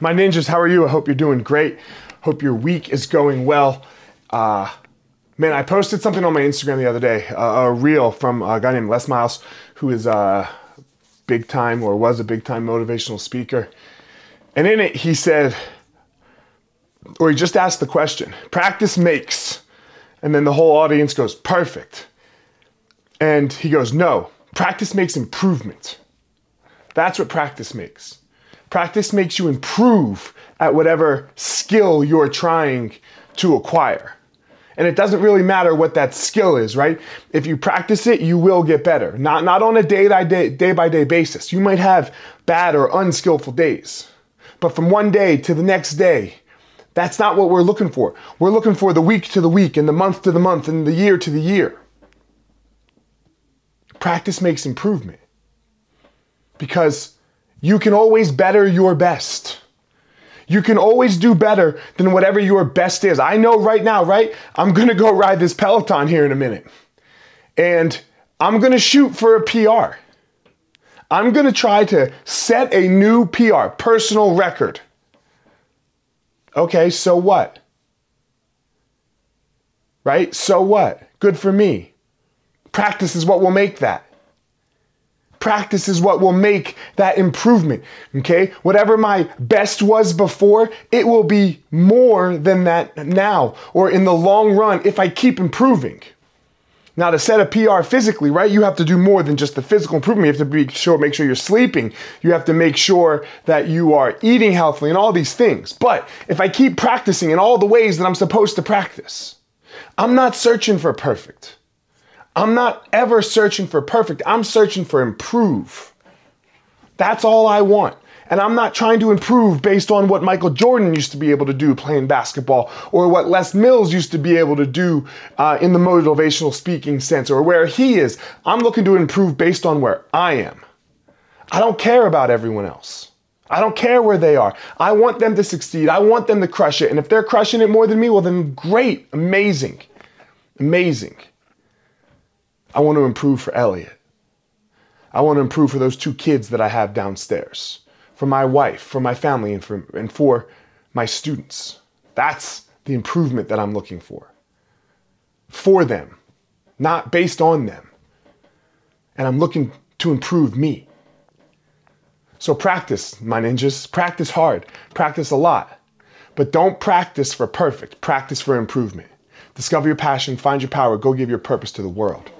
My ninjas, how are you? I hope you're doing great. Hope your week is going well. Uh, man, I posted something on my Instagram the other day, uh, a reel from a guy named Les Miles, who is a big time or was a big time motivational speaker. And in it, he said, or he just asked the question practice makes. And then the whole audience goes, perfect. And he goes, no, practice makes improvement. That's what practice makes. Practice makes you improve at whatever skill you're trying to acquire. And it doesn't really matter what that skill is, right? If you practice it, you will get better. Not, not on a day by day, day by day basis. You might have bad or unskillful days. But from one day to the next day, that's not what we're looking for. We're looking for the week to the week and the month to the month and the year to the year. Practice makes improvement because you can always better your best. You can always do better than whatever your best is. I know right now, right? I'm gonna go ride this Peloton here in a minute. And I'm gonna shoot for a PR. I'm gonna try to set a new PR, personal record. Okay, so what? Right? So what? Good for me. Practice is what will make that. Practice is what will make that improvement. Okay? Whatever my best was before, it will be more than that now or in the long run if I keep improving. Now, to set a PR physically, right, you have to do more than just the physical improvement. You have to be sure, make sure you're sleeping. You have to make sure that you are eating healthily and all these things. But if I keep practicing in all the ways that I'm supposed to practice, I'm not searching for perfect. I'm not ever searching for perfect. I'm searching for improve. That's all I want. And I'm not trying to improve based on what Michael Jordan used to be able to do playing basketball or what Les Mills used to be able to do uh, in the motivational speaking sense or where he is. I'm looking to improve based on where I am. I don't care about everyone else. I don't care where they are. I want them to succeed. I want them to crush it. And if they're crushing it more than me, well, then great, amazing, amazing. I want to improve for Elliot. I want to improve for those two kids that I have downstairs, for my wife, for my family, and for, and for my students. That's the improvement that I'm looking for. For them, not based on them. And I'm looking to improve me. So practice, my ninjas. Practice hard. Practice a lot. But don't practice for perfect. Practice for improvement. Discover your passion, find your power, go give your purpose to the world.